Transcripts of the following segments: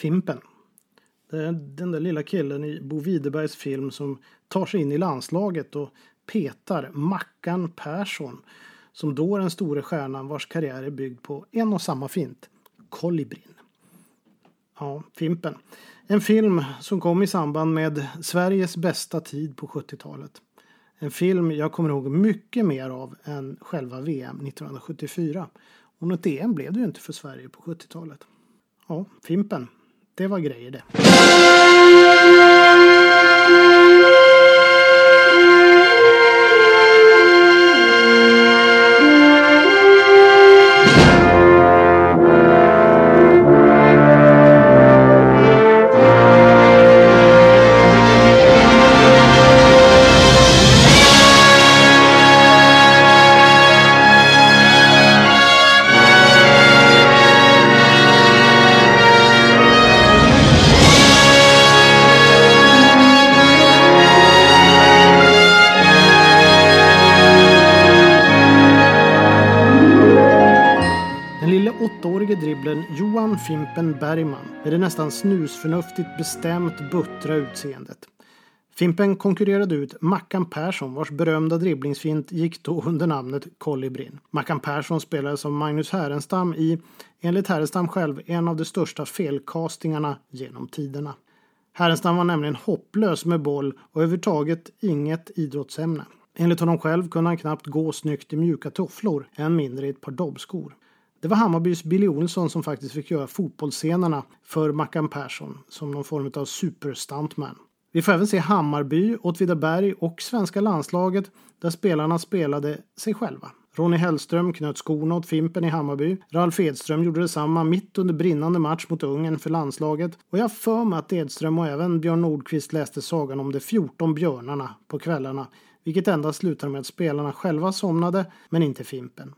Fimpen. Den där lilla killen i Bo Widerbergs film som tar sig in i landslaget och petar Mackan Persson som då är den store stjärnan vars karriär är byggd på en och samma fint, kolibrin. Ja, Fimpen. En film som kom i samband med Sveriges bästa tid på 70-talet. En film jag kommer ihåg mycket mer av än själva VM 1974. Och något EM blev det ju inte för Sverige på 70-talet. Ja, Fimpen. Det var grejer det. Bergman med det nästan snusförnuftigt bestämt buttra utseendet. Fimpen konkurrerade ut Mackan Persson vars berömda dribblingsfint gick då under namnet Kolibrin. Mackan Persson spelades av Magnus Härenstam i, enligt Härenstam själv, en av de största felkastingarna genom tiderna. Härenstam var nämligen hopplös med boll och överhuvudtaget inget idrottsämne. Enligt honom själv kunde han knappt gå snyggt i mjuka tofflor, än mindre i ett par dobbskor. Det var Hammarbys Billy Olsson som faktiskt fick göra fotbollsscenerna för Mackan Persson som någon form av superstuntman. Vi får även se Hammarby, Åtvidaberg och svenska landslaget där spelarna spelade sig själva. Ronny Hellström knöt skorna åt Fimpen i Hammarby. Ralf Edström gjorde detsamma mitt under brinnande match mot Ungern för landslaget. Och jag för mig att Edström och även Björn Nordqvist läste sagan om de 14 björnarna på kvällarna. Vilket endast slutade med att spelarna själva somnade, men inte Fimpen.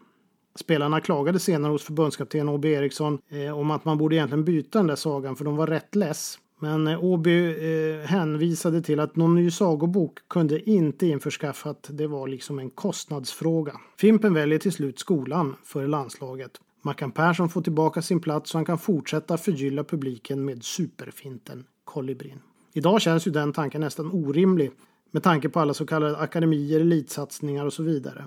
Spelarna klagade senare hos förbundskapten Åby Eriksson eh, om att man borde egentligen byta den där sagan för de var rätt less. Men eh, Åby eh, hänvisade till att någon ny sagobok kunde inte införskaffat. Det var liksom en kostnadsfråga. Fimpen väljer till slut skolan för landslaget. Mackan Persson får tillbaka sin plats så han kan fortsätta förgylla publiken med superfinten Kolibrin. Idag känns ju den tanken nästan orimlig med tanke på alla så kallade akademier, elitsatsningar och så vidare.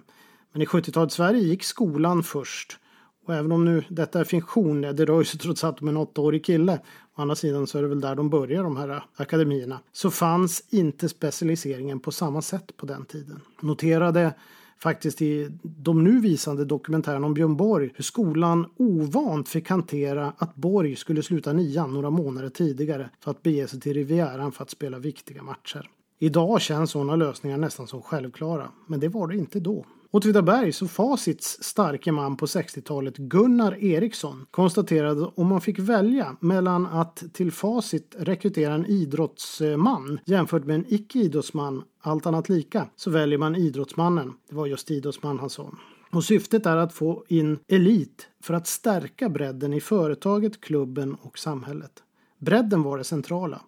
Men i 70-talets Sverige gick skolan först. Och även om nu detta är fiktion, det rör sig trots allt om en åttaårig kille. Å andra sidan så är det väl där de börjar de här akademierna. Så fanns inte specialiseringen på samma sätt på den tiden. Noterade faktiskt i de nu visande dokumentärerna om Björn Borg hur skolan ovant fick hantera att Borg skulle sluta nian några månader tidigare för att bege sig till Rivieran för att spela viktiga matcher. Idag känns sådana lösningar nästan som självklara, men det var det inte då. Åtvidaberg, så Facits starke man på 60-talet Gunnar Eriksson konstaterade om man fick välja mellan att till Facit rekrytera en idrottsman jämfört med en icke-idrottsman, allt annat lika, så väljer man idrottsmannen. Det var just idrottsman han sa. Och syftet är att få in elit för att stärka bredden i företaget, klubben och samhället. Bredden var det centrala.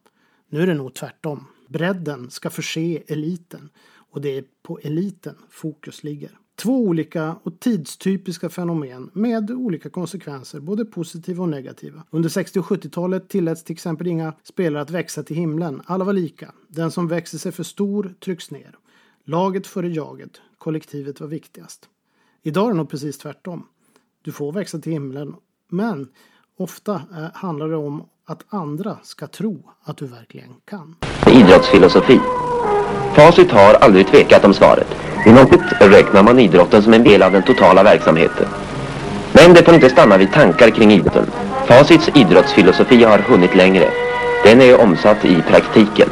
Nu är det nog tvärtom. Bredden ska förse eliten och det är på eliten fokus ligger. Två olika och tidstypiska fenomen med olika konsekvenser, både positiva och negativa. Under 60 och 70-talet tilläts till exempel inga spelare att växa till himlen. Alla var lika. Den som växer sig för stor trycks ner. Laget före jaget. Kollektivet var viktigast. Idag är det nog precis tvärtom. Du får växa till himlen, men ofta eh, handlar det om att andra ska tro att du verkligen kan. Idrottsfilosofi Facit har aldrig tvekat om svaret. I något räknar man idrotten som en del av den totala verksamheten. Men det får inte stanna vid tankar kring idrotten. Facits idrottsfilosofi har hunnit längre. Den är omsatt i praktiken.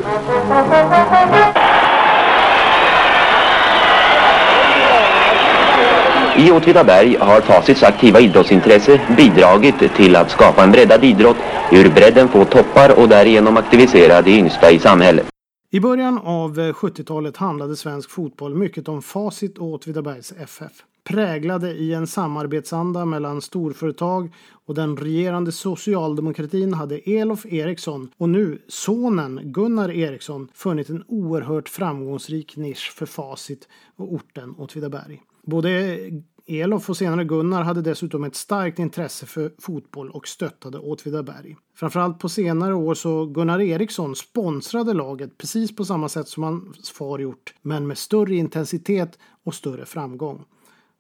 I Åtvidaberg har Facits aktiva idrottsintresse bidragit till att skapa en breddad idrott, ur bredden få toppar och därigenom aktivisera de yngsta i samhället. I början av eh, 70-talet handlade svensk fotboll mycket om Facit och Åtvidabergs FF. Präglade i en samarbetsanda mellan storföretag och den regerande socialdemokratin hade Elof Eriksson och nu sonen Gunnar Eriksson funnit en oerhört framgångsrik nisch för Facit och orten Åtvidaberg. Både Elof och senare Gunnar hade dessutom ett starkt intresse för fotboll och stöttade Åtvidaberg. Framförallt på senare år så Gunnar Eriksson sponsrade laget precis på samma sätt som hans far gjort, men med större intensitet och större framgång.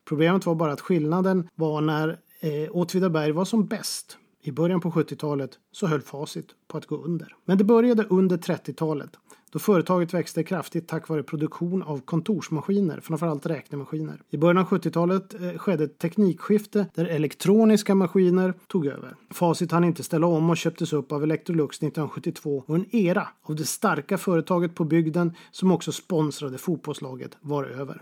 Problemet var bara att skillnaden var när eh, Åtvidaberg var som bäst. I början på 70-talet så höll facit på att gå under. Men det började under 30-talet då företaget växte kraftigt tack vare produktion av kontorsmaskiner, framförallt räknemaskiner. I början av 70-talet eh, skedde ett teknikskifte där elektroniska maskiner tog över. Facit hann inte ställa om och köptes upp av Electrolux 1972 och en era av det starka företaget på bygden som också sponsrade fotbollslaget var över.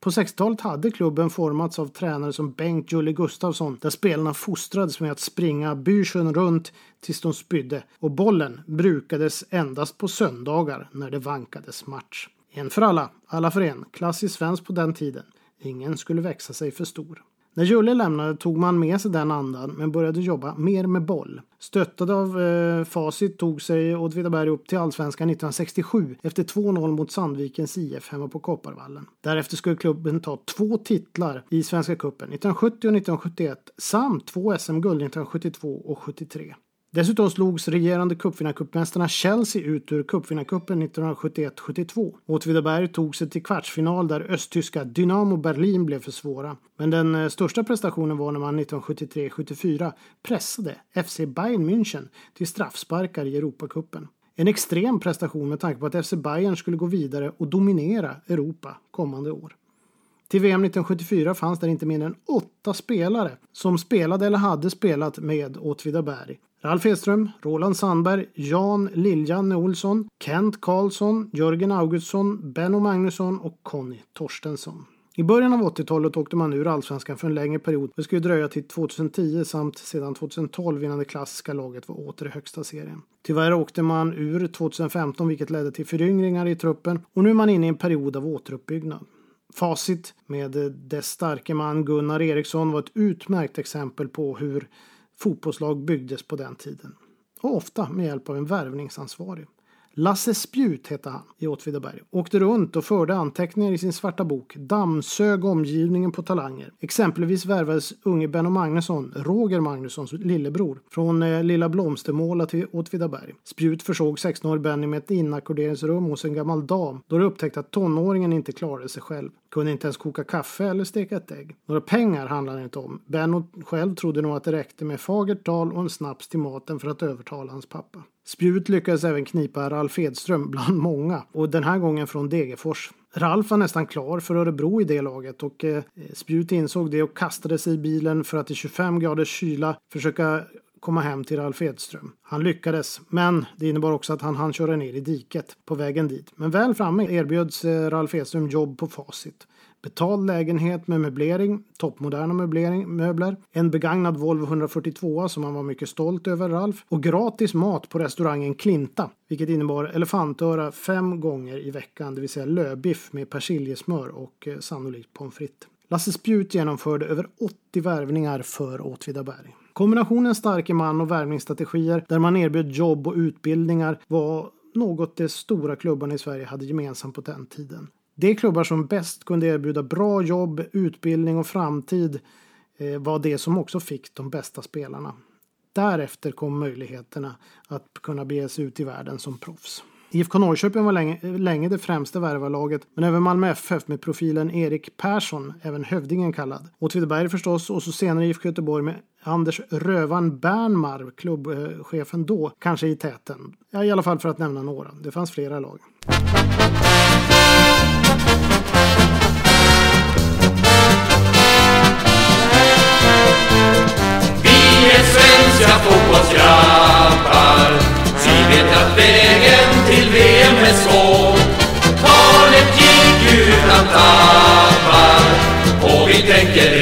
På 60-talet hade klubben formats av tränare som Bengt Julle Gustafsson där spelarna fostrades med att springa bysjön runt tills de spydde och bollen brukades endast på söndagar när det vankades match. En för alla, alla för en. Klassiskt svenskt på den tiden. Ingen skulle växa sig för stor. När Julle lämnade tog man med sig den andan men började jobba mer med boll. Stöttad av eh, Facit tog sig Åtvidaberg upp till allsvenskan 1967 efter 2-0 mot Sandvikens IF hemma på Kopparvallen. Därefter skulle klubben ta två titlar i Svenska cupen 1970 och 1971 samt två SM-guld 1972 och 73. Dessutom slogs regerande cupvinnarcupmästarna Chelsea ut ur cupvinnarcupen 1971-72. Åtvidaberg tog sig till kvartsfinal där östtyska Dynamo Berlin blev för svåra. Men den eh, största prestationen var när man 1973-74 pressade FC Bayern München till straffsparkar i Europacupen. En extrem prestation med tanke på att FC Bayern skulle gå vidare och dominera Europa kommande år. Till VM 1974 fanns där inte mindre än åtta spelare som spelade eller hade spelat med Åtvidaberg. Ralf Edström, Roland Sandberg, Jan Liljanne Olsson, Kent Karlsson, Jörgen Augustsson, Benno Magnusson och Conny Torstensson. I början av 80-talet åkte man ur allsvenskan för en längre period. Det skulle dröja till 2010 samt sedan 2012 innan det klassiska laget var åter i högsta serien. Tyvärr åkte man ur 2015 vilket ledde till föryngringar i truppen och nu är man inne i en period av återuppbyggnad. Facit med eh, dess starke man Gunnar Eriksson var ett utmärkt exempel på hur fotbollslag byggdes på den tiden. Och ofta med hjälp av en värvningsansvarig. Lasse Spjut hette han i Åtvidaberg. Åkte runt och förde anteckningar i sin svarta bok. Dammsög omgivningen på talanger. Exempelvis värvades unge Benno Magnusson, Roger Magnussons lillebror, från eh, Lilla Blomstermåla till Åtvidaberg. Spjut försåg 16-årig Benny med ett inackorderingsrum hos en gammal dam då det upptäckte att tonåringen inte klarade sig själv. Kunde inte ens koka kaffe eller steka ett ägg. Några pengar handlade det inte om. Benno själv trodde nog att det räckte med fagert tal och en snaps till maten för att övertala hans pappa. Spjut lyckades även knipa Ralf Edström bland många och den här gången från Degerfors. Ralf var nästan klar för Örebro i det laget och eh, Spjut insåg det och kastade sig i bilen för att i 25 graders kyla försöka komma hem till Ralf Edström. Han lyckades, men det innebar också att han hann köra ner i diket på vägen dit. Men väl framme erbjöds eh, Ralf Edström jobb på Facit. Betald lägenhet med möblering, toppmoderna möblering, möbler, en begagnad Volvo 142 som han var mycket stolt över, Ralf, och gratis mat på restaurangen Klinta, vilket innebar elefantöra fem gånger i veckan, det vill säga lövbiff med persiljesmör och eh, sannolikt pommes frites. Lasse Spjut genomförde över 80 värvningar för Åtvidaberg. Kombinationen starke man och värvningsstrategier där man erbjöd jobb och utbildningar var något de stora klubbarna i Sverige hade gemensamt på den tiden. De klubbar som bäst kunde erbjuda bra jobb, utbildning och framtid eh, var det som också fick de bästa spelarna. Därefter kom möjligheterna att kunna bege sig ut i världen som proffs. IFK Norrköping var länge, länge det främsta värvarlaget, men även Malmö FF med profilen Erik Persson, även Hövdingen kallad. Åtvidaberg förstås och så senare IFK Göteborg med Anders Rövan Bernmar, klubbchefen då, kanske i täten. Ja, i alla fall för att nämna några. Det fanns flera lag. Vi är svenska fotbollsgrabbar vi vet att vägen till VM är svår. Talet gick utan tappar Och vi tänker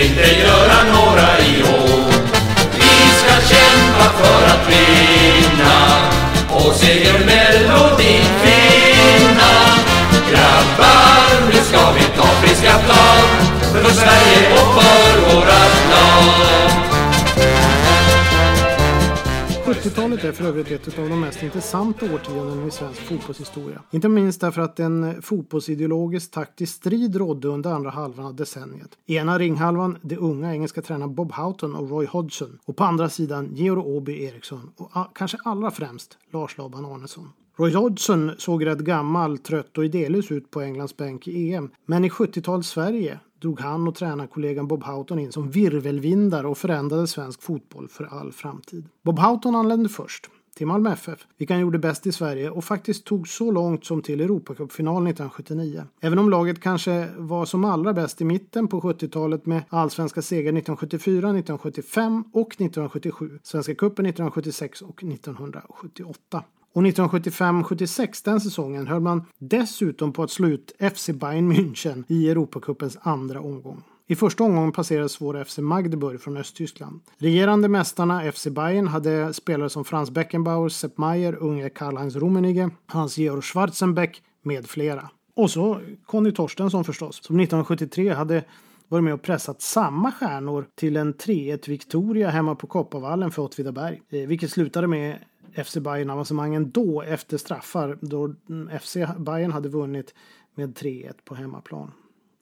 90-talet är för övrigt ett av de mest intressanta årtiondena i svensk fotbollshistoria. Inte minst därför att en fotbollsideologisk taktisk strid rådde under andra halvan av decenniet. Ena ringhalvan det unga engelska tränaren Bob Houghton och Roy Hodgson och på andra sidan Georg Åby Eriksson och kanske allra främst Lars Laban Arnesson. Roy Hodgson såg rätt gammal, trött och idélös ut på Englands bänk i EM, men i 70-talets Sverige drog han och tränarkollegan Bob Houghton in som virvelvindar och förändrade svensk fotboll för all framtid. Bob Houghton anlände först till Malmö FF, vilka han gjorde bäst i Sverige och faktiskt tog så långt som till Europacupfinal 1979. Även om laget kanske var som allra bäst i mitten på 70-talet med allsvenska segrar 1974, 1975 och 1977, Svenska cupen 1976 och 1978. Och 1975-76, den säsongen, höll man dessutom på att slå ut FC Bayern München i Europacupens andra omgång. I första omgången passerades vår FC Magdeburg från Östtyskland. Regerande mästarna FC Bayern hade spelare som Franz Beckenbauer, Sepp Maier, unge Karl-Heinz Rummenigge, Hans-Georg Schwarzenbeck med flera. Och så Conny Torstensson förstås, som 1973 hade varit med och pressat samma stjärnor till en 3-1 Victoria hemma på Kopparvallen för Åtvidaberg. Eh, vilket slutade med FC Bayern avancemangen då efter straffar då FC Bayern hade vunnit med 3-1 på hemmaplan.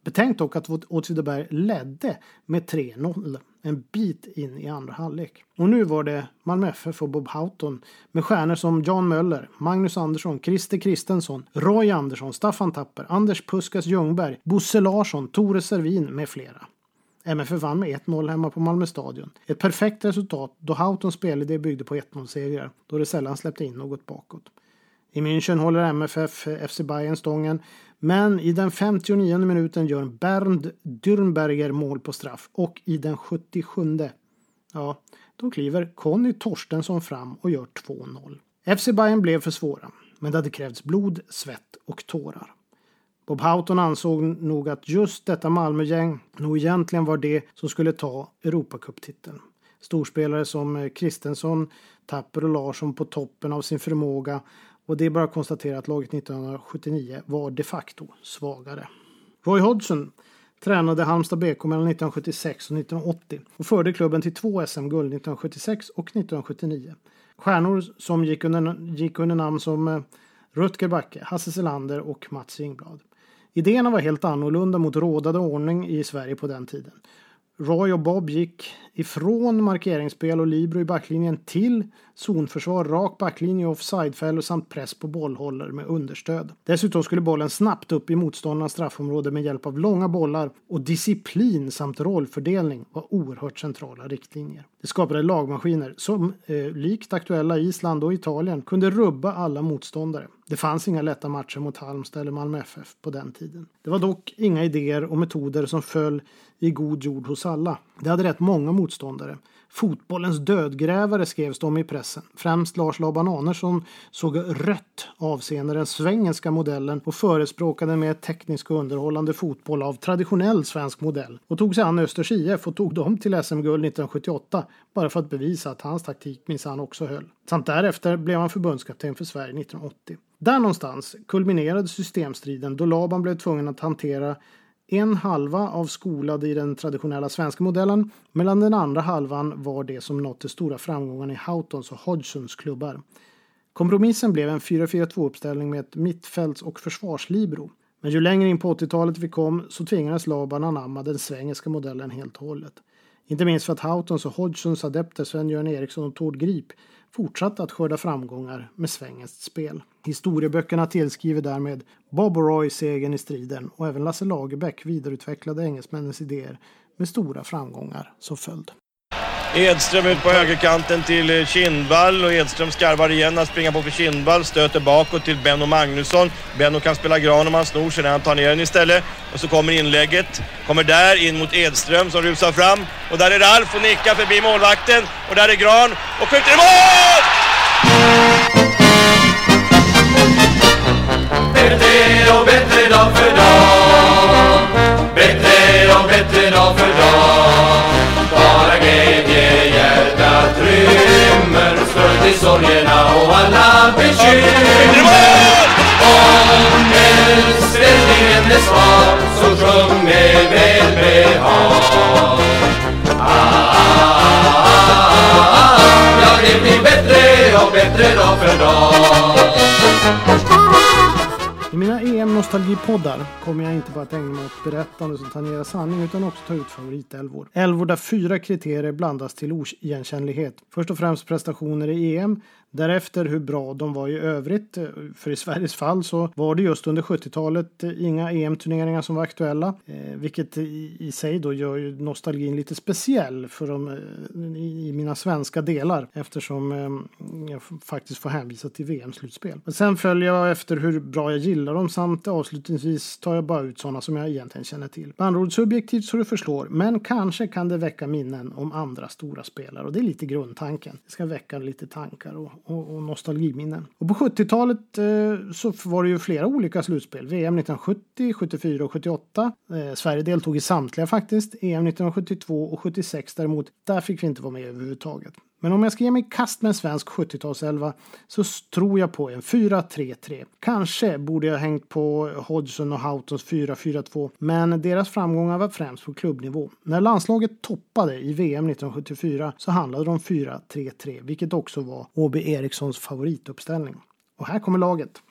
Betänk dock att Åtvidaberg ledde med 3-0 en bit in i andra halvlek. Och nu var det Malmö FF och Bob Houghton med stjärnor som Jan Möller, Magnus Andersson, Christer Kristensson, Roy Andersson, Staffan Tapper, Anders Puskas Ljungberg, Bosse Larsson, Tore Servin med flera. MFF vann med 1-0 hemma på Malmö stadion. Ett perfekt resultat då Hautons spelidé byggde på 1-0-segrar då det sällan släppte in något bakåt. I München håller MFF FC Bayern stången men i den 59 minuten gör Bernd Dürnberger mål på straff och i den 77 ja, då kliver Conny Torstensson fram och gör 2-0. FC Bayern blev för svåra, men det hade krävts blod, svett och tårar. Bob Houghton ansåg nog att just detta Malmögäng nog egentligen var det som skulle ta Europacuptiteln. Storspelare som eh, Kristensson, Tapper och Larsson på toppen av sin förmåga och det är bara att konstatera att laget 1979 var de facto svagare. Roy Hodgson tränade Halmstad BK mellan 1976 och 1980 och förde klubben till två SM-guld 1976 och 1979. Stjärnor som gick under, gick under namn som eh, Rutger Backe, Hasse Selander och Mats Ingblad. Idéerna var helt annorlunda mot rådande ordning i Sverige på den tiden. Roy och Bob gick ifrån markeringsspel och libero i backlinjen till zonförsvar, rak backlinje, offsidefällor samt press på bollhållare med understöd. Dessutom skulle bollen snabbt upp i motståndarnas straffområde med hjälp av långa bollar och disciplin samt rollfördelning var oerhört centrala riktlinjer. Det skapade lagmaskiner som, eh, likt aktuella Island och Italien, kunde rubba alla motståndare. Det fanns inga lätta matcher mot Halmstad eller Malmö FF på den tiden. Det var dock inga idéer och metoder som föll i god jord hos alla. Det hade rätt många motståndare. Fotbollens dödgrävare skrevs de i pressen. Främst Lars Laban Arnesson såg rött avseende den svengelska modellen och förespråkade med teknisk och underhållande fotboll av traditionell svensk modell och tog sig an Östers IF och tog dem till SM-guld 1978 bara för att bevisa att hans taktik minsann också höll. Samt därefter blev han förbundskapten för Sverige 1980. Där någonstans kulminerade systemstriden då Laban blev tvungen att hantera en halva av skolade i den traditionella svenska modellen medan den andra halvan var det som nått de stora framgångarna i Houghtons och Hodgsons klubbar. Kompromissen blev en 4-4-2 uppställning med ett mittfälts och försvarslibero. Men ju längre in på 80-talet vi kom så tvingades Laban anamma den svengelska modellen helt och hållet. Inte minst för att Houghtons och Hodgsons adepter Sven-Göran Eriksson och Tord Grip fortsatte att skörda framgångar med svengelskt spel. Historieböckerna tillskriver därmed Bob Roy segern i striden och även Lasse Lagerbäck vidareutvecklade engelsmännens idéer med stora framgångar som följd. Edström ut på högerkanten till eh, Kindvall och Edström skarvar igen att springa på för Kindvall. Stöter bakåt till Benno Magnusson. Benno kan spela gran om han snor sig när han tar ner den istället. Och så kommer inlägget. Kommer där in mot Edström som rusar fram. Och där är Ralf och nickar förbi målvakten. Och där är Gran och skjuter i mål! Bättre och bättre dag för dag Bättre och bättre dag för dag rymmer Skuld i sorgerna och alla bekymmer Om ställningen är svag så sjung med välbehag ah, ah, ah, ah, ah, Ja, det blir bättre och bättre nostalgipoddar kommer jag inte bara att ägna mig åt berättande som tangerar sanning utan också ta ut favoritälvor. Älvor där fyra kriterier blandas till oigenkännlighet. Först och främst prestationer i EM, Därefter hur bra de var i övrigt. Eh, för i Sveriges fall så var det just under 70-talet eh, inga EM-turneringar som var aktuella. Eh, vilket i, sig då gör ju nostalgin lite speciell för de, i mina svenska delar. Eftersom jag faktiskt får hänvisa till VM-slutspel. Men sen följer jag efter hur bra jag gillar dem samt avslutningsvis tar jag bara ut sådana som jag egentligen känner till. Med andra ord subjektivt så du förslår. Men kanske kan det väcka minnen om andra stora spelare. Och det är lite grundtanken. Det ska väcka lite tankar och och, och nostalgiminnen. Och på 70-talet eh, så var det ju flera olika slutspel. VM 1970, 74 och 78. Eh, Sverige deltog i samtliga faktiskt. EM 1972 och 76 däremot, där fick vi inte vara med överhuvudtaget. Men om jag ska ge mig i kast med en svensk 70-talselva så tror jag på en 4-3-3. Kanske borde jag hängt på Hodgson och Houghtons 4-4-2 men deras framgångar var främst på klubbnivå. När landslaget toppade i VM 1974 så handlade det om 4-3-3 vilket också var Åby Erikssons favorituppställning. Och här kommer laget.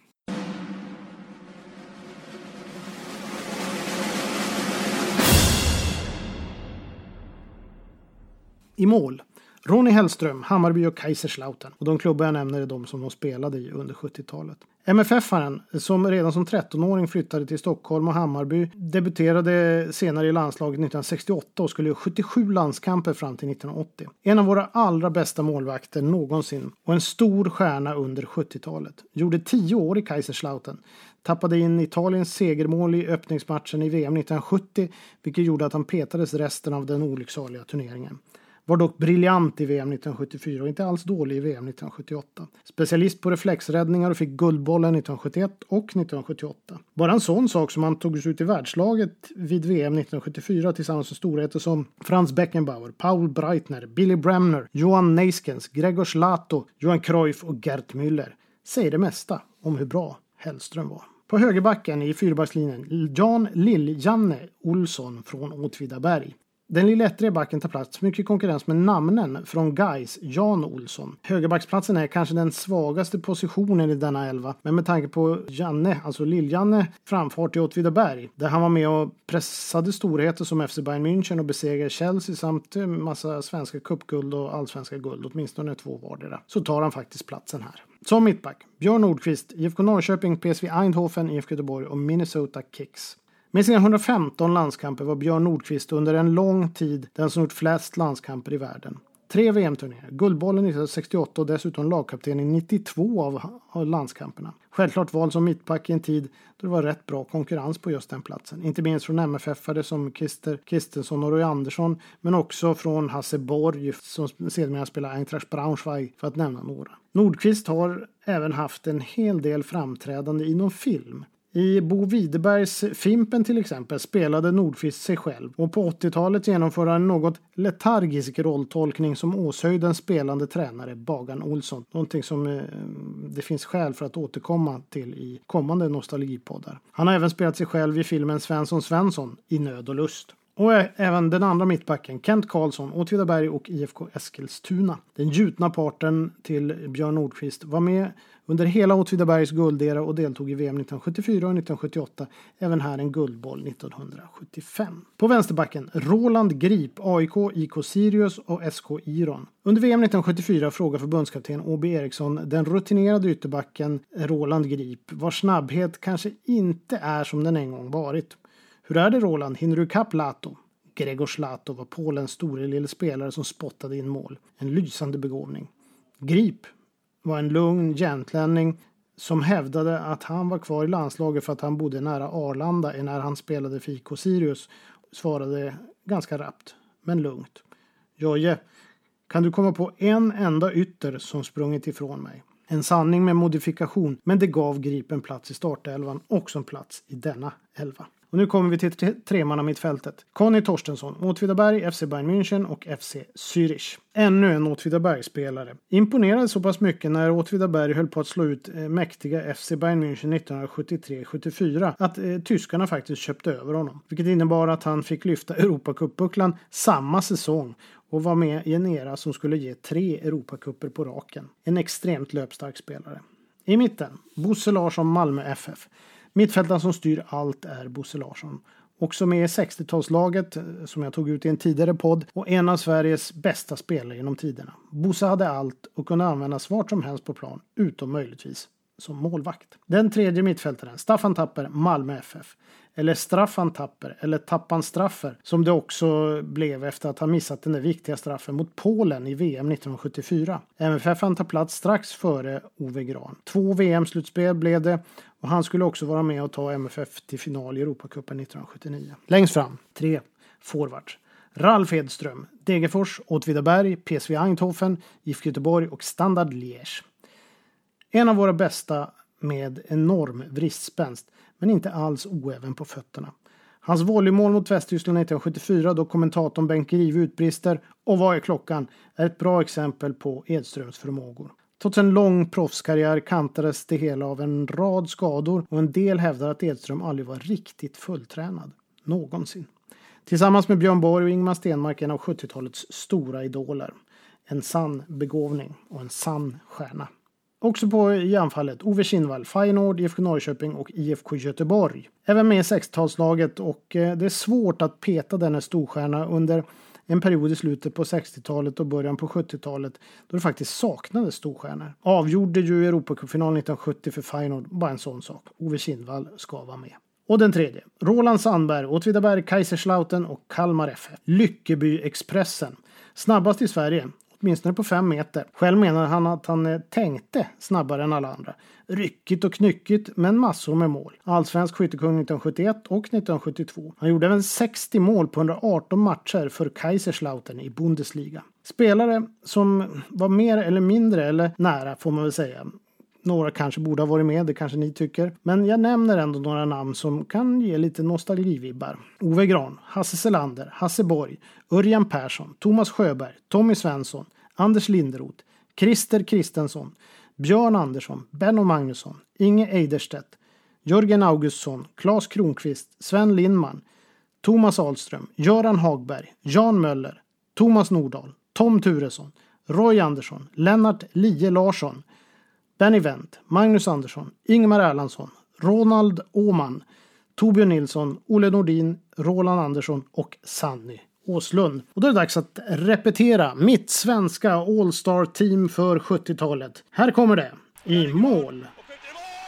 I mål Ronny Hellström, Hammarby och Kaiserslautern. Och de klubbar jag nämner är de som de spelade i under 70-talet. MFF-aren, som redan som 13-åring flyttade till Stockholm och Hammarby, debuterade senare i landslaget 1968 och skulle göra 77 landskamper fram till 1980. En av våra allra bästa målvakter någonsin och en stor stjärna under 70-talet. Gjorde 10 år i Kaiserslautern tappade in Italiens segermål i öppningsmatchen i VM 1970 vilket gjorde att han petades resten av den olycksaliga turneringen. Var dock briljant i VM 1974 och inte alls dålig i VM 1978. Specialist på reflexräddningar och fick Guldbollen 1971 och 1978. Bara en sån sak som han tog ut i världslaget vid VM 1974 tillsammans med storheter som Franz Beckenbauer, Paul Breitner, Billy Bremner, Johan Neiskens, Gregor Schlato, Johan Cruyff och Gert Müller säger det mesta om hur bra Hellström var. På högerbacken i fyrbackslinjen Jan Lill-Janne Olsson från Åtvidaberg. Den lilla ettriga backen tar plats mycket konkurrens med namnen från Guys Jan Olsson. Högerbacksplatsen är kanske den svagaste positionen i denna elva, men med tanke på Janne, alltså Lill-Janne, framfart i Åtvidaberg, där han var med och pressade storheter som FC Bayern München och besegrade Chelsea samt massa svenska cupguld och allsvenska guld, åtminstone två vardera, så tar han faktiskt platsen här. Som mittback, Björn Nordqvist, IFK Norrköping, PSV Eindhoven, IFK Göteborg och Minnesota Kicks. Med sina 115 landskamper var Björn Nordqvist under en lång tid den som gjort flest landskamper i världen. Tre VM-turneringar, Guldbollen 1968 och dessutom lagkapten i 92 av landskamperna. Självklart vald som mittback i en tid då det var rätt bra konkurrens på just den platsen. Inte minst från MFF-are som Christer Kristensson och Roy Andersson men också från Hasse Borg som sedermera spelade Eintracht Braunschweig för att nämna några. Nordqvist har även haft en hel del framträdande inom film. I Bo Widerbergs Fimpen till exempel spelade Nordqvist sig själv och på 80-talet genomförde han en något letargisk rolltolkning som åshöjdens spelande tränare Bagan Olsson. Någonting som eh, det finns skäl för att återkomma till i kommande nostalgipoddar. Han har även spelat sig själv i filmen Svensson Svensson i Nöd och lust. Och även den andra mittbacken, Kent Karlsson, Åtvidaberg och IFK Eskilstuna. Den gjutna parten till Björn Nordqvist var med under hela Åtvidabergs guldera och deltog i VM 1974 och 1978. Även här en guldboll 1975. På vänsterbacken Roland Grip, AIK, IK Sirius och SK Iron. Under VM 1974 frågar förbundskapten Åby Eriksson den rutinerade ytterbacken Roland Grip vars snabbhet kanske inte är som den en gång varit. Hur är det Roland, hinner du ikapp Lato? Gregor Zlato var Polens store lille spelare som spottade in mål. En lysande begåvning. Grip var en lugn gentlänning som hävdade att han var kvar i landslaget för att han bodde nära Arlanda när han spelade för IK Sirius. Svarade ganska rappt, men lugnt. Joje, kan du komma på en enda ytter som sprungit ifrån mig? En sanning med modifikation, men det gav Grip en plats i startelvan och en plats i denna elva. Och nu kommer vi till tremannamittfältet. tremanna mittfältet. Conny Torstensson, Åtvidaberg, FC Bayern München och FC Zürich. Ännu en Åtvidaberg-spelare. Imponerade så pass mycket när Åtvidaberg höll på att slå ut eh, mäktiga FC Bayern München 1973-74 att eh, tyskarna faktiskt köpte över honom. Vilket innebar att han fick lyfta Europacupbucklan samma säsong och var med i en era som skulle ge tre Europacuper på raken. En extremt löpstark spelare. I mitten, Bosse Larsson, Malmö FF. Mittfältaren som styr allt är Bosse Larsson. Också med i 60-talslaget eh, som jag tog ut i en tidigare podd och en av Sveriges bästa spelare genom tiderna. Bosse hade allt och kunde användas vart som helst på plan, utom möjligtvis som målvakt. Den tredje mittfältaren, Staffan Tapper, Malmö FF. Eller Straffan Tapper, eller Tappan Straffer, som det också blev efter att ha missat den där viktiga straffen mot Polen i VM 1974. MFF han tar plats strax före Ove Gran. Två VM-slutspel blev det och han skulle också vara med och ta MFF till final i Europacupen 1979. Längst fram, tre forwards. Ralf Edström, Degerfors, Åtvidaberg, PSV Eindhoven, IFK Göteborg och Standard Liège. En av våra bästa med enorm vristspänst, men inte alls oäven på fötterna. Hans volleymål mot Västtyskland 1974 då kommentatorn Bengt Grive utbrister “Och vad är klockan?” är ett bra exempel på Edströms förmågor. Trots en lång proffskarriär kantades det hela av en rad skador och en del hävdar att Edström aldrig var riktigt fulltränad. Någonsin. Tillsammans med Björn Borg och Ingmar Stenmark en av 70-talets stora idoler. En sann begåvning och en sann stjärna. Också på i anfallet Ove Kinnvall, Feyenoord, IFK Norrköping och IFK Göteborg. Även med i 60-talslaget och eh, det är svårt att peta denna storstjärna under en period i slutet på 60-talet och början på 70-talet då det faktiskt saknades storstjärnor. Avgjorde ju Europacupfinalen 1970 för Feyenoord, bara en sån sak. Ove Kinnvall ska vara med. Och den tredje, Roland Sandberg, Åtvidaberg, Kaiserslautern och Kalmar FF. Lyckeby-Expressen. Snabbast i Sverige åtminstone på fem meter. Själv menar han att han eh, tänkte snabbare än alla andra. Ryckigt och knyckigt, men massor med mål. Allsvensk skyttekung 1971 och 1972. Han gjorde även 60 mål på 118 matcher för Kaiserslautern i Bundesliga. Spelare som var mer eller mindre, eller nära får man väl säga, några kanske borde ha varit med, det kanske ni tycker. Men jag nämner ändå några namn som kan ge lite nostalgivibbar. Ove Gran, Hasse Selander, Hasse Borg, Örjan Persson, Thomas Sjöberg, Tommy Svensson, Anders Linderoth, Christer Kristensson, Björn Andersson, Benno Magnusson, Inge Eiderstedt, Jörgen Augustsson, Claes Kronqvist, Sven Lindman, Thomas Ahlström, Göran Hagberg, Jan Möller, Thomas Nordahl, Tom Turesson, Roy Andersson, Lennart Lie Larsson, Danny Wendt, Magnus Andersson, Ingmar Erlandsson, Ronald Åman, Torbjörn Nilsson, Olle Nordin, Roland Andersson och Sanny Åslund. Och då är det dags att repetera mitt svenska All-Star team för 70-talet. Här kommer det. I mål.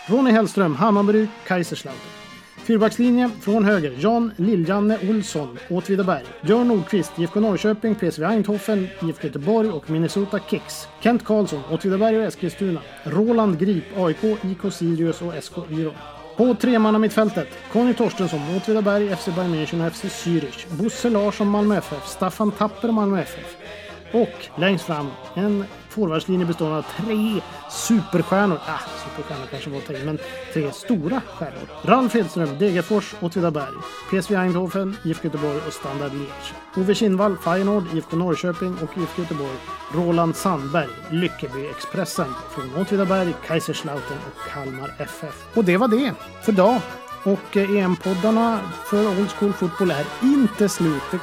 Ronny Hellström, Hammarby, Kaiserslautern. Fyrbackslinje från höger. Jan Liljanne Olsson, Åtvidaberg. Björn Nordqvist, IFK Norrköping, PSV Eindhoven, IFK Göteborg och Minnesota Kicks. Kent Karlsson, Åtvidaberg och Eskilstuna. Roland Grip, AIK, IK Sirius och SK Yron. På tremannamittfältet Conny Torstensson, Åtvidaberg, FC Bayern München och FC Zürich. Bosse Larsson, Malmö FF. Staffan Tapper, Malmö FF. Och längst fram en forwardslinje bestående av tre superstjärnor. Ah, superstjärnor kanske var att ta men tre stora stjärnor. Ralf Edström, Degerfors, Åtvidaberg. PSV Eindhoven, IFK Göteborg och Standard Liège. Ove Kinnvall, Feyenoord, IFK Norrköping och IFK Göteborg. Roland Sandberg, Lyckeby-Expressen från Åtvidaberg, Kaiserslautern och Kalmar FF. Och det var det för idag. Och eh, e EM-poddarna för Old School Football är inte slut.